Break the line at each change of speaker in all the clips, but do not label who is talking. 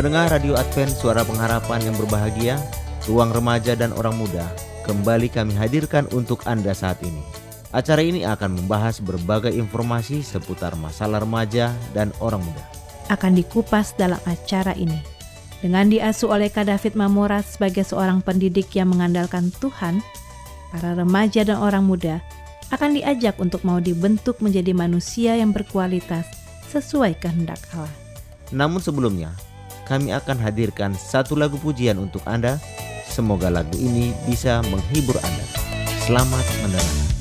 Pendengar Radio Advent Suara Pengharapan yang berbahagia, ruang remaja dan orang muda, kembali kami hadirkan untuk Anda saat ini. Acara ini akan membahas berbagai informasi seputar masalah remaja dan orang muda.
Akan dikupas dalam acara ini. Dengan diasuh oleh Kak David Mamora sebagai seorang pendidik yang mengandalkan Tuhan, para remaja dan orang muda akan diajak untuk mau dibentuk menjadi manusia yang berkualitas sesuai kehendak Allah.
Namun sebelumnya, kami akan hadirkan satu lagu pujian untuk Anda. Semoga lagu ini bisa menghibur Anda. Selamat mendengarkan.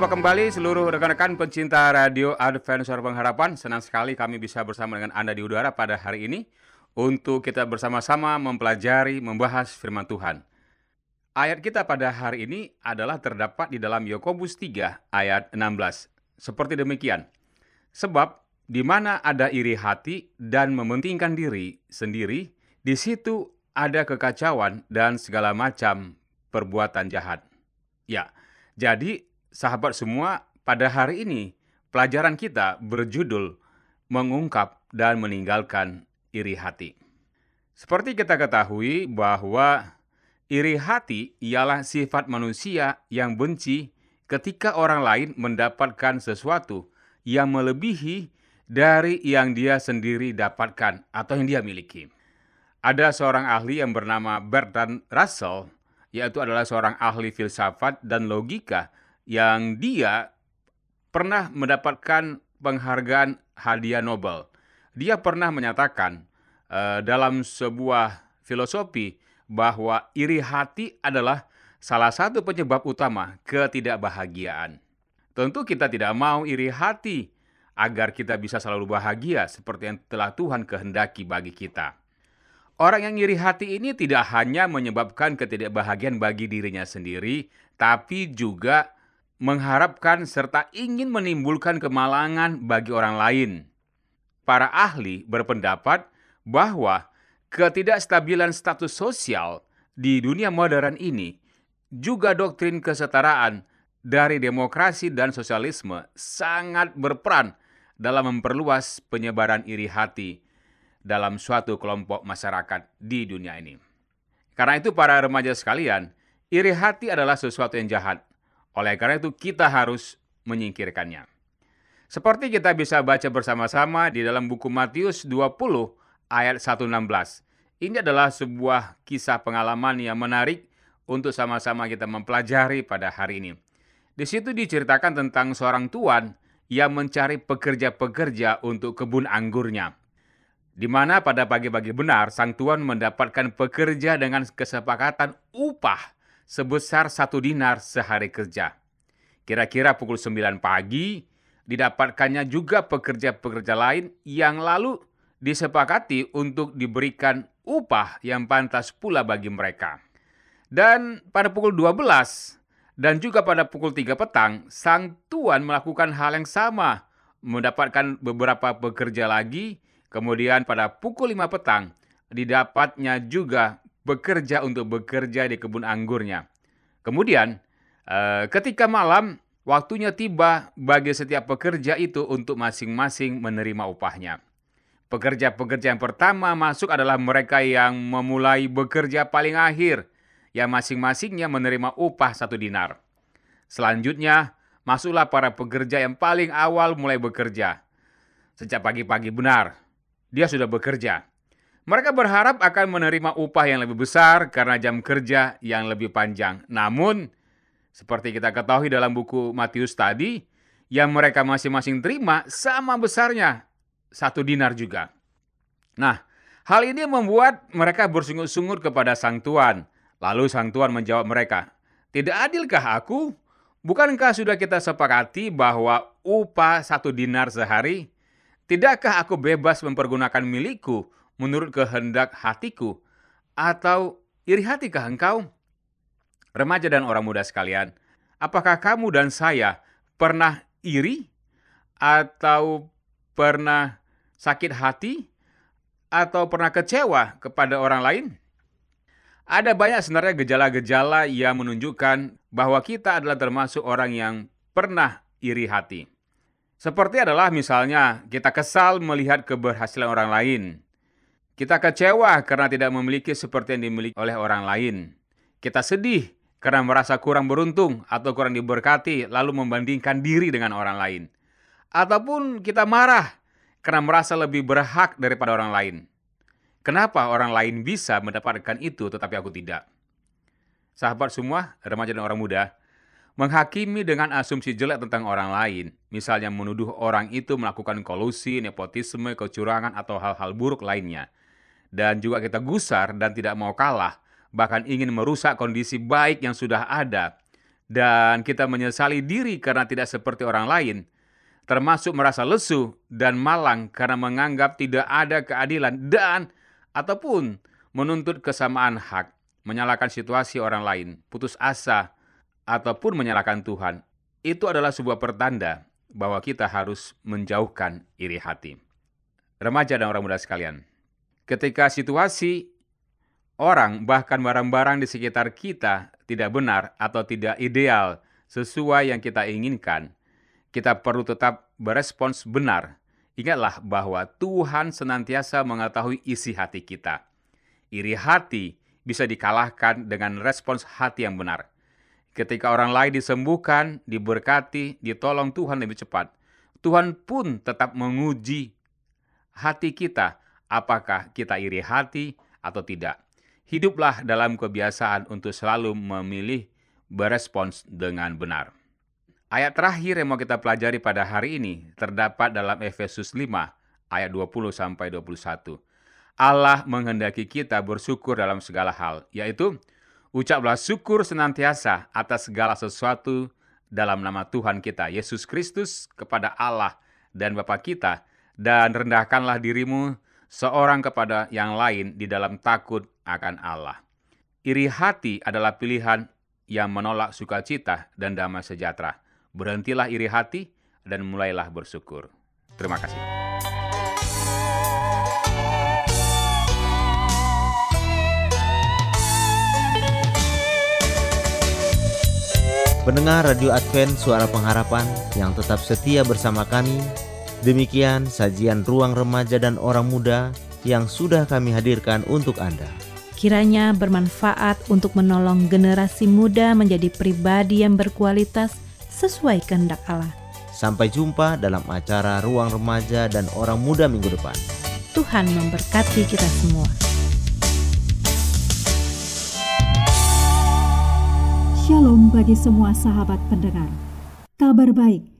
Berjumpa kembali seluruh rekan-rekan pencinta radio Advent Suara Pengharapan. Senang sekali kami bisa bersama dengan Anda di udara pada hari ini untuk kita bersama-sama mempelajari, membahas firman Tuhan. Ayat kita pada hari ini adalah terdapat di dalam Yakobus 3 ayat 16. Seperti demikian. Sebab di mana ada iri hati dan mementingkan diri sendiri, di situ ada kekacauan dan segala macam perbuatan jahat. Ya, jadi sahabat semua, pada hari ini pelajaran kita berjudul mengungkap dan meninggalkan iri hati. Seperti kita ketahui bahwa iri hati ialah sifat manusia yang benci ketika orang lain mendapatkan sesuatu yang melebihi dari yang dia sendiri dapatkan atau yang dia miliki. Ada seorang ahli yang bernama Bertrand Russell, yaitu adalah seorang ahli filsafat dan logika yang dia pernah mendapatkan penghargaan hadiah Nobel. Dia pernah menyatakan uh, dalam sebuah filosofi bahwa iri hati adalah salah satu penyebab utama ketidakbahagiaan. Tentu kita tidak mau iri hati agar kita bisa selalu bahagia seperti yang telah Tuhan kehendaki bagi kita. Orang yang iri hati ini tidak hanya menyebabkan ketidakbahagiaan bagi dirinya sendiri, tapi juga mengharapkan serta ingin menimbulkan kemalangan bagi orang lain. Para ahli berpendapat bahwa ketidakstabilan status sosial di dunia modern ini juga doktrin kesetaraan dari demokrasi dan sosialisme sangat berperan dalam memperluas penyebaran iri hati dalam suatu kelompok masyarakat di dunia ini. Karena itu para remaja sekalian, iri hati adalah sesuatu yang jahat. Oleh karena itu kita harus menyingkirkannya. Seperti kita bisa baca bersama-sama di dalam buku Matius 20 ayat 116. Ini adalah sebuah kisah pengalaman yang menarik untuk sama-sama kita mempelajari pada hari ini. Di situ diceritakan tentang seorang tuan yang mencari pekerja-pekerja untuk kebun anggurnya. Di mana pada pagi-pagi benar, sang tuan mendapatkan pekerja dengan kesepakatan upah sebesar satu dinar sehari kerja. Kira-kira pukul 9 pagi, didapatkannya juga pekerja-pekerja lain yang lalu disepakati untuk diberikan upah yang pantas pula bagi mereka. Dan pada pukul 12, dan juga pada pukul 3 petang, sang tuan melakukan hal yang sama, mendapatkan beberapa pekerja lagi, kemudian pada pukul 5 petang, didapatnya juga bekerja untuk bekerja di kebun anggurnya. Kemudian, eh, ketika malam, waktunya tiba bagi setiap pekerja itu untuk masing-masing menerima upahnya. Pekerja-pekerja yang pertama masuk adalah mereka yang memulai bekerja paling akhir, yang masing-masingnya menerima upah satu dinar. Selanjutnya, masuklah para pekerja yang paling awal mulai bekerja. Sejak pagi-pagi benar, dia sudah bekerja. Mereka berharap akan menerima upah yang lebih besar karena jam kerja yang lebih panjang. Namun, seperti kita ketahui dalam buku Matius tadi, yang mereka masing-masing terima sama besarnya, satu dinar juga. Nah, hal ini membuat mereka bersungut-sungut kepada sang tuan. Lalu sang tuan menjawab mereka, Tidak adilkah aku? Bukankah sudah kita sepakati bahwa upah satu dinar sehari? Tidakkah aku bebas mempergunakan milikku menurut kehendak hatiku? Atau iri hatikah engkau? Remaja dan orang muda sekalian, apakah kamu dan saya pernah iri? Atau pernah sakit hati? Atau pernah kecewa kepada orang lain? Ada banyak sebenarnya gejala-gejala yang menunjukkan bahwa kita adalah termasuk orang yang pernah iri hati. Seperti adalah misalnya kita kesal melihat keberhasilan orang lain. Kita kecewa karena tidak memiliki seperti yang dimiliki oleh orang lain. Kita sedih karena merasa kurang beruntung atau kurang diberkati lalu membandingkan diri dengan orang lain. Ataupun kita marah karena merasa lebih berhak daripada orang lain. Kenapa orang lain bisa mendapatkan itu tetapi aku tidak? Sahabat semua, remaja dan orang muda, menghakimi dengan asumsi jelek tentang orang lain, misalnya menuduh orang itu melakukan kolusi, nepotisme, kecurangan, atau hal-hal buruk lainnya. Dan juga kita gusar dan tidak mau kalah, bahkan ingin merusak kondisi baik yang sudah ada, dan kita menyesali diri karena tidak seperti orang lain, termasuk merasa lesu dan malang karena menganggap tidak ada keadilan dan ataupun menuntut kesamaan hak, menyalahkan situasi orang lain, putus asa, ataupun menyalahkan Tuhan, itu adalah sebuah pertanda bahwa kita harus menjauhkan iri hati. Remaja dan orang muda sekalian, ketika situasi orang bahkan barang-barang di sekitar kita tidak benar atau tidak ideal sesuai yang kita inginkan, kita perlu tetap berespons benar. Ingatlah bahwa Tuhan senantiasa mengetahui isi hati kita. Iri hati bisa dikalahkan dengan respons hati yang benar. Ketika orang lain disembuhkan, diberkati, ditolong Tuhan lebih cepat, Tuhan pun tetap menguji hati kita, apakah kita iri hati atau tidak. Hiduplah dalam kebiasaan untuk selalu memilih berespons dengan benar. Ayat terakhir yang mau kita pelajari pada hari ini terdapat dalam Efesus 5 ayat 20 sampai 21. Allah menghendaki kita bersyukur dalam segala hal, yaitu ucaplah syukur senantiasa atas segala sesuatu dalam nama Tuhan kita Yesus Kristus kepada Allah dan Bapa kita dan rendahkanlah dirimu seorang kepada yang lain di dalam takut akan Allah. Iri hati adalah pilihan yang menolak sukacita dan damai sejahtera Berhentilah iri hati dan mulailah bersyukur. Terima kasih.
Pendengar Radio Advent Suara Pengharapan yang tetap setia bersama kami, demikian sajian ruang remaja dan orang muda yang sudah kami hadirkan untuk Anda.
Kiranya bermanfaat untuk menolong generasi muda menjadi pribadi yang berkualitas sesuai kehendak Allah.
Sampai jumpa dalam acara Ruang Remaja dan Orang Muda minggu depan.
Tuhan memberkati kita semua.
Shalom bagi semua sahabat pendengar. Kabar baik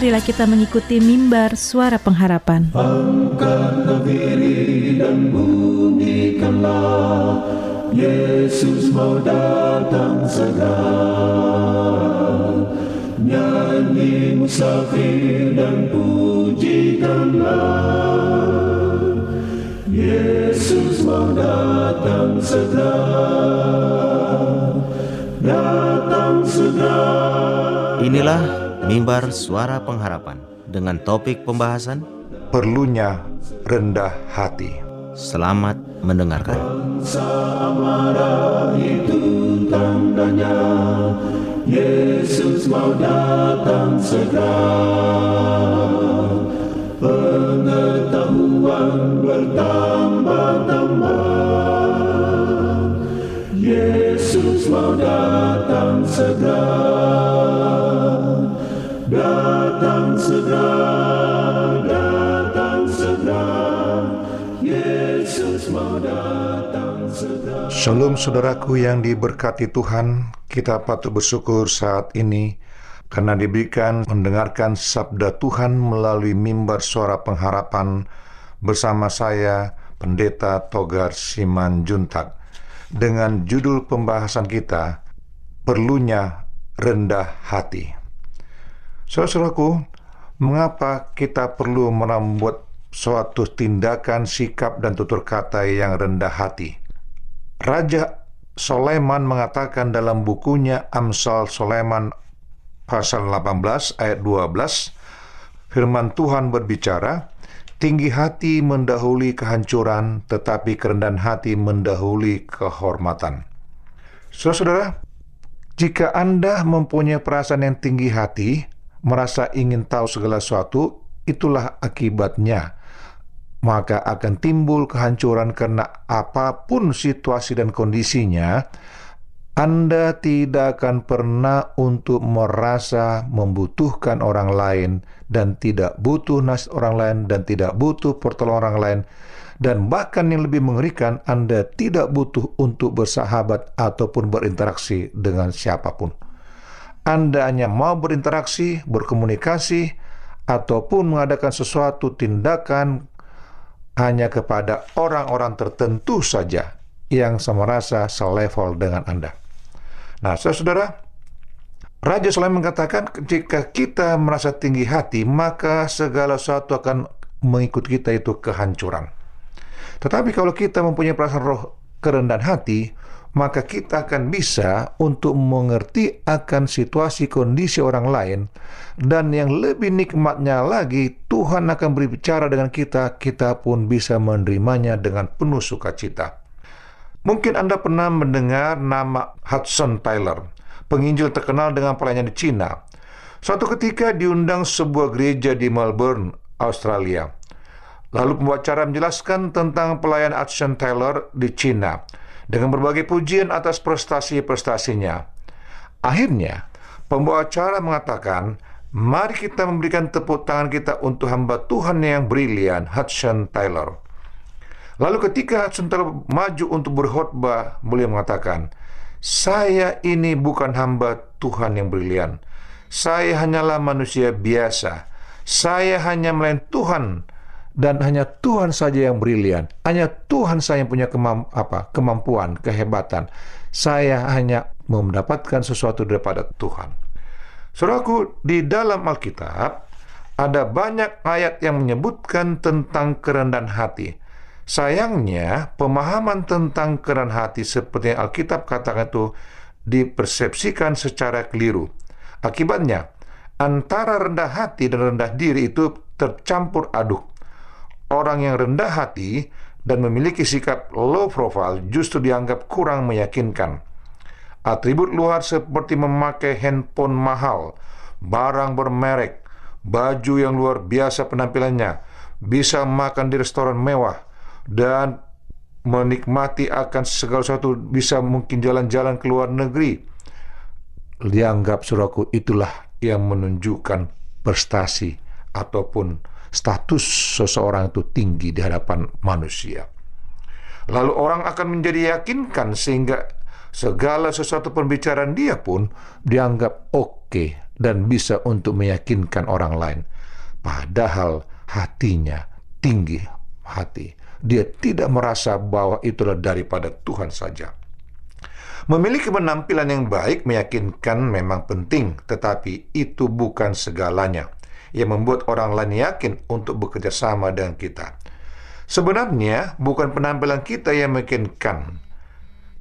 Marilah kita mengikuti mimbar suara pengharapan.
Angkatlah diri dan bunyikanlah Yesus mau datang segera. Nyanyi musafir dan pujikanlah Yesus mau datang segera. Datang segera.
Inilah Mimbar Suara Pengharapan dengan topik pembahasan
Perlunya rendah hati.
Selamat mendengarkan.
Bangsa marah itu tandanya Yesus mau datang segera Pengetahuan bertambah-tambah Yesus mau datang segera Datang segera Datang segera. Yesus mau datang segera.
Shalom saudaraku yang diberkati Tuhan, kita patut bersyukur saat ini karena diberikan mendengarkan sabda Tuhan melalui mimbar suara pengharapan bersama saya Pendeta Togar Siman Juntak dengan judul pembahasan kita Perlunya Rendah Hati. Saudaraku, mengapa kita perlu membuat suatu tindakan, sikap, dan tutur kata yang rendah hati? Raja Sulaiman mengatakan dalam bukunya Amsal Sulaiman pasal 18 ayat 12 firman Tuhan berbicara tinggi hati mendahului kehancuran tetapi kerendahan hati mendahului kehormatan. Saudara, jika Anda mempunyai perasaan yang tinggi hati, merasa ingin tahu segala sesuatu, itulah akibatnya. Maka akan timbul kehancuran karena apa pun situasi dan kondisinya, Anda tidak akan pernah untuk merasa membutuhkan orang lain dan tidak butuh nas orang lain dan tidak butuh pertolongan orang lain dan bahkan yang lebih mengerikan Anda tidak butuh untuk bersahabat ataupun berinteraksi dengan siapa pun. Anda hanya mau berinteraksi, berkomunikasi, ataupun mengadakan sesuatu tindakan hanya kepada orang-orang tertentu saja yang sama rasa selevel dengan Anda. Nah, saudara, Raja Sulaiman mengatakan jika kita merasa tinggi hati, maka segala sesuatu akan mengikut kita itu kehancuran. Tetapi kalau kita mempunyai perasaan roh kerendahan hati, maka kita akan bisa untuk mengerti akan situasi kondisi orang lain dan yang lebih nikmatnya lagi Tuhan akan berbicara dengan kita kita pun bisa menerimanya dengan penuh sukacita. Mungkin Anda pernah mendengar nama Hudson Taylor penginjil terkenal dengan pelayanan di Cina. Suatu ketika diundang sebuah gereja di Melbourne Australia. Lalu pembicara menjelaskan tentang pelayan Hudson Taylor di Cina dengan berbagai pujian atas prestasi-prestasinya. Akhirnya, pembawa acara mengatakan, mari kita memberikan tepuk tangan kita untuk hamba Tuhan yang brilian, Hudson Taylor. Lalu ketika Hudson Taylor maju untuk berkhotbah, beliau mengatakan, saya ini bukan hamba Tuhan yang brilian. Saya hanyalah manusia biasa. Saya hanya melayan Tuhan dan hanya Tuhan saja yang brilian. Hanya Tuhan saja yang punya kemam, apa, kemampuan, kehebatan. Saya hanya mendapatkan sesuatu daripada Tuhan. Saudaraku, di dalam Alkitab ada banyak ayat yang menyebutkan tentang kerendahan hati. Sayangnya, pemahaman tentang kerendahan hati seperti yang Alkitab katakan itu dipersepsikan secara keliru. Akibatnya, antara rendah hati dan rendah diri itu tercampur aduk orang yang rendah hati dan memiliki sikap low profile justru dianggap kurang meyakinkan. Atribut luar seperti memakai handphone mahal, barang bermerek, baju yang luar biasa penampilannya, bisa makan di restoran mewah, dan menikmati akan segala sesuatu bisa mungkin jalan-jalan ke luar negeri. Dianggap suraku itulah yang menunjukkan prestasi ataupun status seseorang itu tinggi di hadapan manusia. Lalu orang akan menjadi yakinkan sehingga segala sesuatu pembicaraan dia pun dianggap oke okay dan bisa untuk meyakinkan orang lain. Padahal hatinya tinggi hati. Dia tidak merasa bahwa itulah daripada Tuhan saja. Memiliki penampilan yang baik meyakinkan memang penting, tetapi itu bukan segalanya yang membuat orang lain yakin untuk bekerja sama dengan kita. Sebenarnya bukan penampilan kita yang meyakinkan,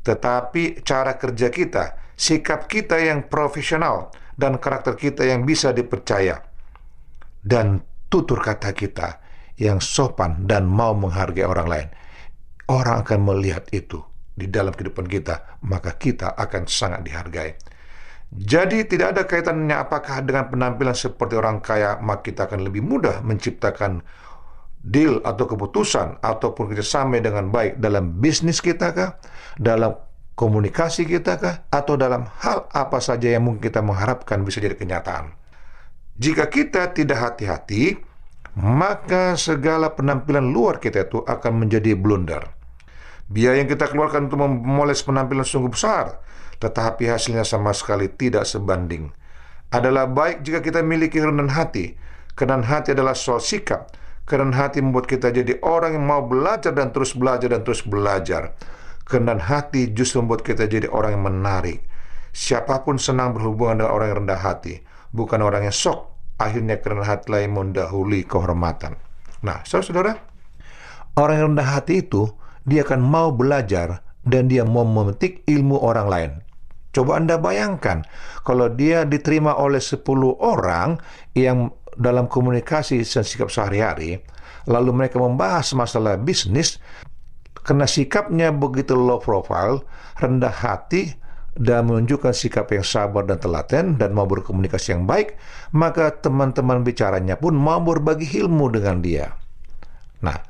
tetapi cara kerja kita, sikap kita yang profesional, dan karakter kita yang bisa dipercaya, dan tutur kata kita yang sopan dan mau menghargai orang lain. Orang akan melihat itu di dalam kehidupan kita, maka kita akan sangat dihargai. Jadi tidak ada kaitannya apakah dengan penampilan seperti orang kaya, maka kita akan lebih mudah menciptakan deal atau keputusan ataupun kerjasama dengan baik dalam bisnis kita kah, dalam komunikasi kita kah, atau dalam hal apa saja yang mungkin kita mengharapkan bisa jadi kenyataan. Jika kita tidak hati-hati, maka segala penampilan luar kita itu akan menjadi blunder. Biaya yang kita keluarkan untuk memoles penampilan sungguh besar, tetapi hasilnya sama sekali tidak sebanding. Adalah baik jika kita miliki kerendahan hati. Kerendahan hati adalah soal sikap. Kerendahan hati membuat kita jadi orang yang mau belajar dan terus belajar dan terus belajar. Kerendahan hati justru membuat kita jadi orang yang menarik. Siapa pun senang berhubungan dengan orang yang rendah hati, bukan orang yang sok. Akhirnya kerendahan hati lain mendahului kehormatan. Nah, saudara-saudara, orang yang rendah hati itu dia akan mau belajar dan dia mau memetik ilmu orang lain. Coba Anda bayangkan, kalau dia diterima oleh 10 orang yang dalam komunikasi dan sikap sehari-hari, lalu mereka membahas masalah bisnis, karena sikapnya begitu low profile, rendah hati, dan menunjukkan sikap yang sabar dan telaten dan mau berkomunikasi yang baik, maka teman-teman bicaranya pun mau berbagi ilmu dengan dia. Nah,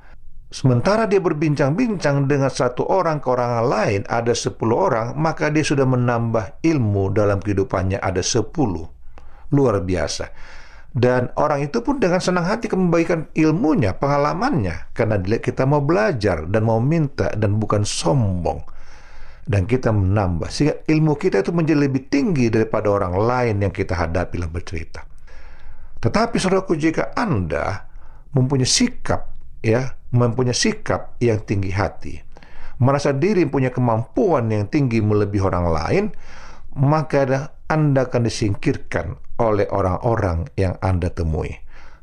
Sementara dia berbincang-bincang dengan satu orang ke orang lain ada sepuluh orang, maka dia sudah menambah ilmu dalam kehidupannya ada sepuluh. Luar biasa. Dan orang itu pun dengan senang hati membagikan ilmunya, pengalamannya. Karena kita mau belajar dan mau minta dan bukan sombong. Dan kita menambah. Sehingga ilmu kita itu menjadi lebih tinggi daripada orang lain yang kita hadapi dalam bercerita. Tetapi saudaraku jika Anda mempunyai sikap ya mempunyai sikap yang tinggi hati, merasa diri punya kemampuan yang tinggi melebihi orang lain, maka Anda akan disingkirkan oleh orang-orang yang Anda temui.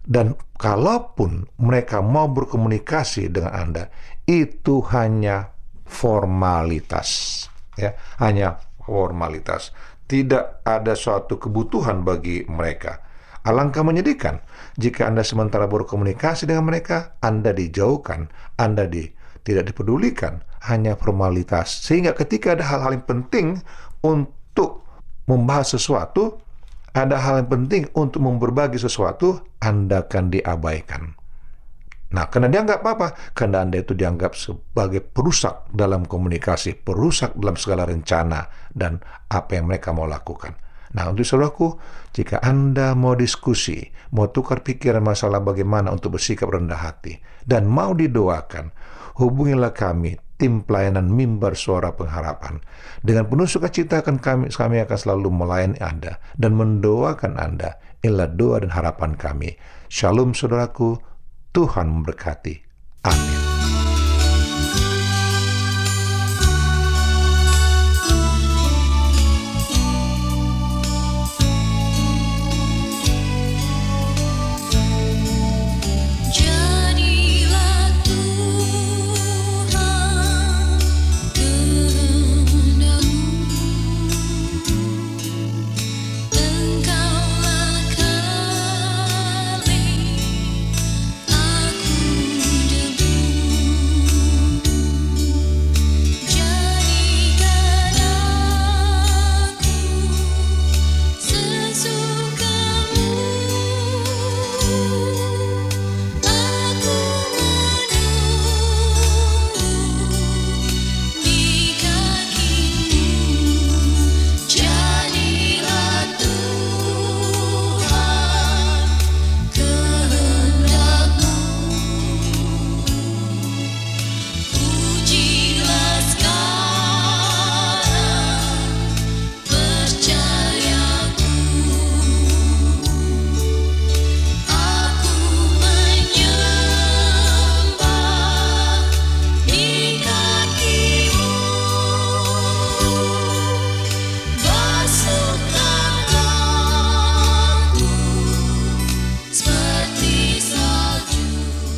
Dan kalaupun mereka mau berkomunikasi dengan Anda, itu hanya formalitas, ya, hanya formalitas. Tidak ada suatu kebutuhan bagi mereka. Alangkah menyedihkan jika Anda sementara berkomunikasi dengan mereka, Anda dijauhkan, Anda di, tidak dipedulikan, hanya formalitas. Sehingga ketika ada hal-hal yang penting untuk membahas sesuatu, ada hal yang penting untuk memberbagi sesuatu, Anda akan diabaikan. Nah, karena dianggap apa? Karena Anda itu dianggap sebagai perusak dalam komunikasi, perusak dalam segala rencana dan apa yang mereka mau lakukan. Nah, untuk saudaraku, jika Anda mau diskusi, mau tukar pikiran masalah bagaimana untuk bersikap rendah hati, dan mau didoakan, hubungilah kami, tim pelayanan mimbar suara pengharapan. Dengan penuh sukacita akan kami, kami akan selalu melayani Anda dan mendoakan Anda. Inilah doa dan harapan kami. Shalom saudaraku, Tuhan memberkati. Amin.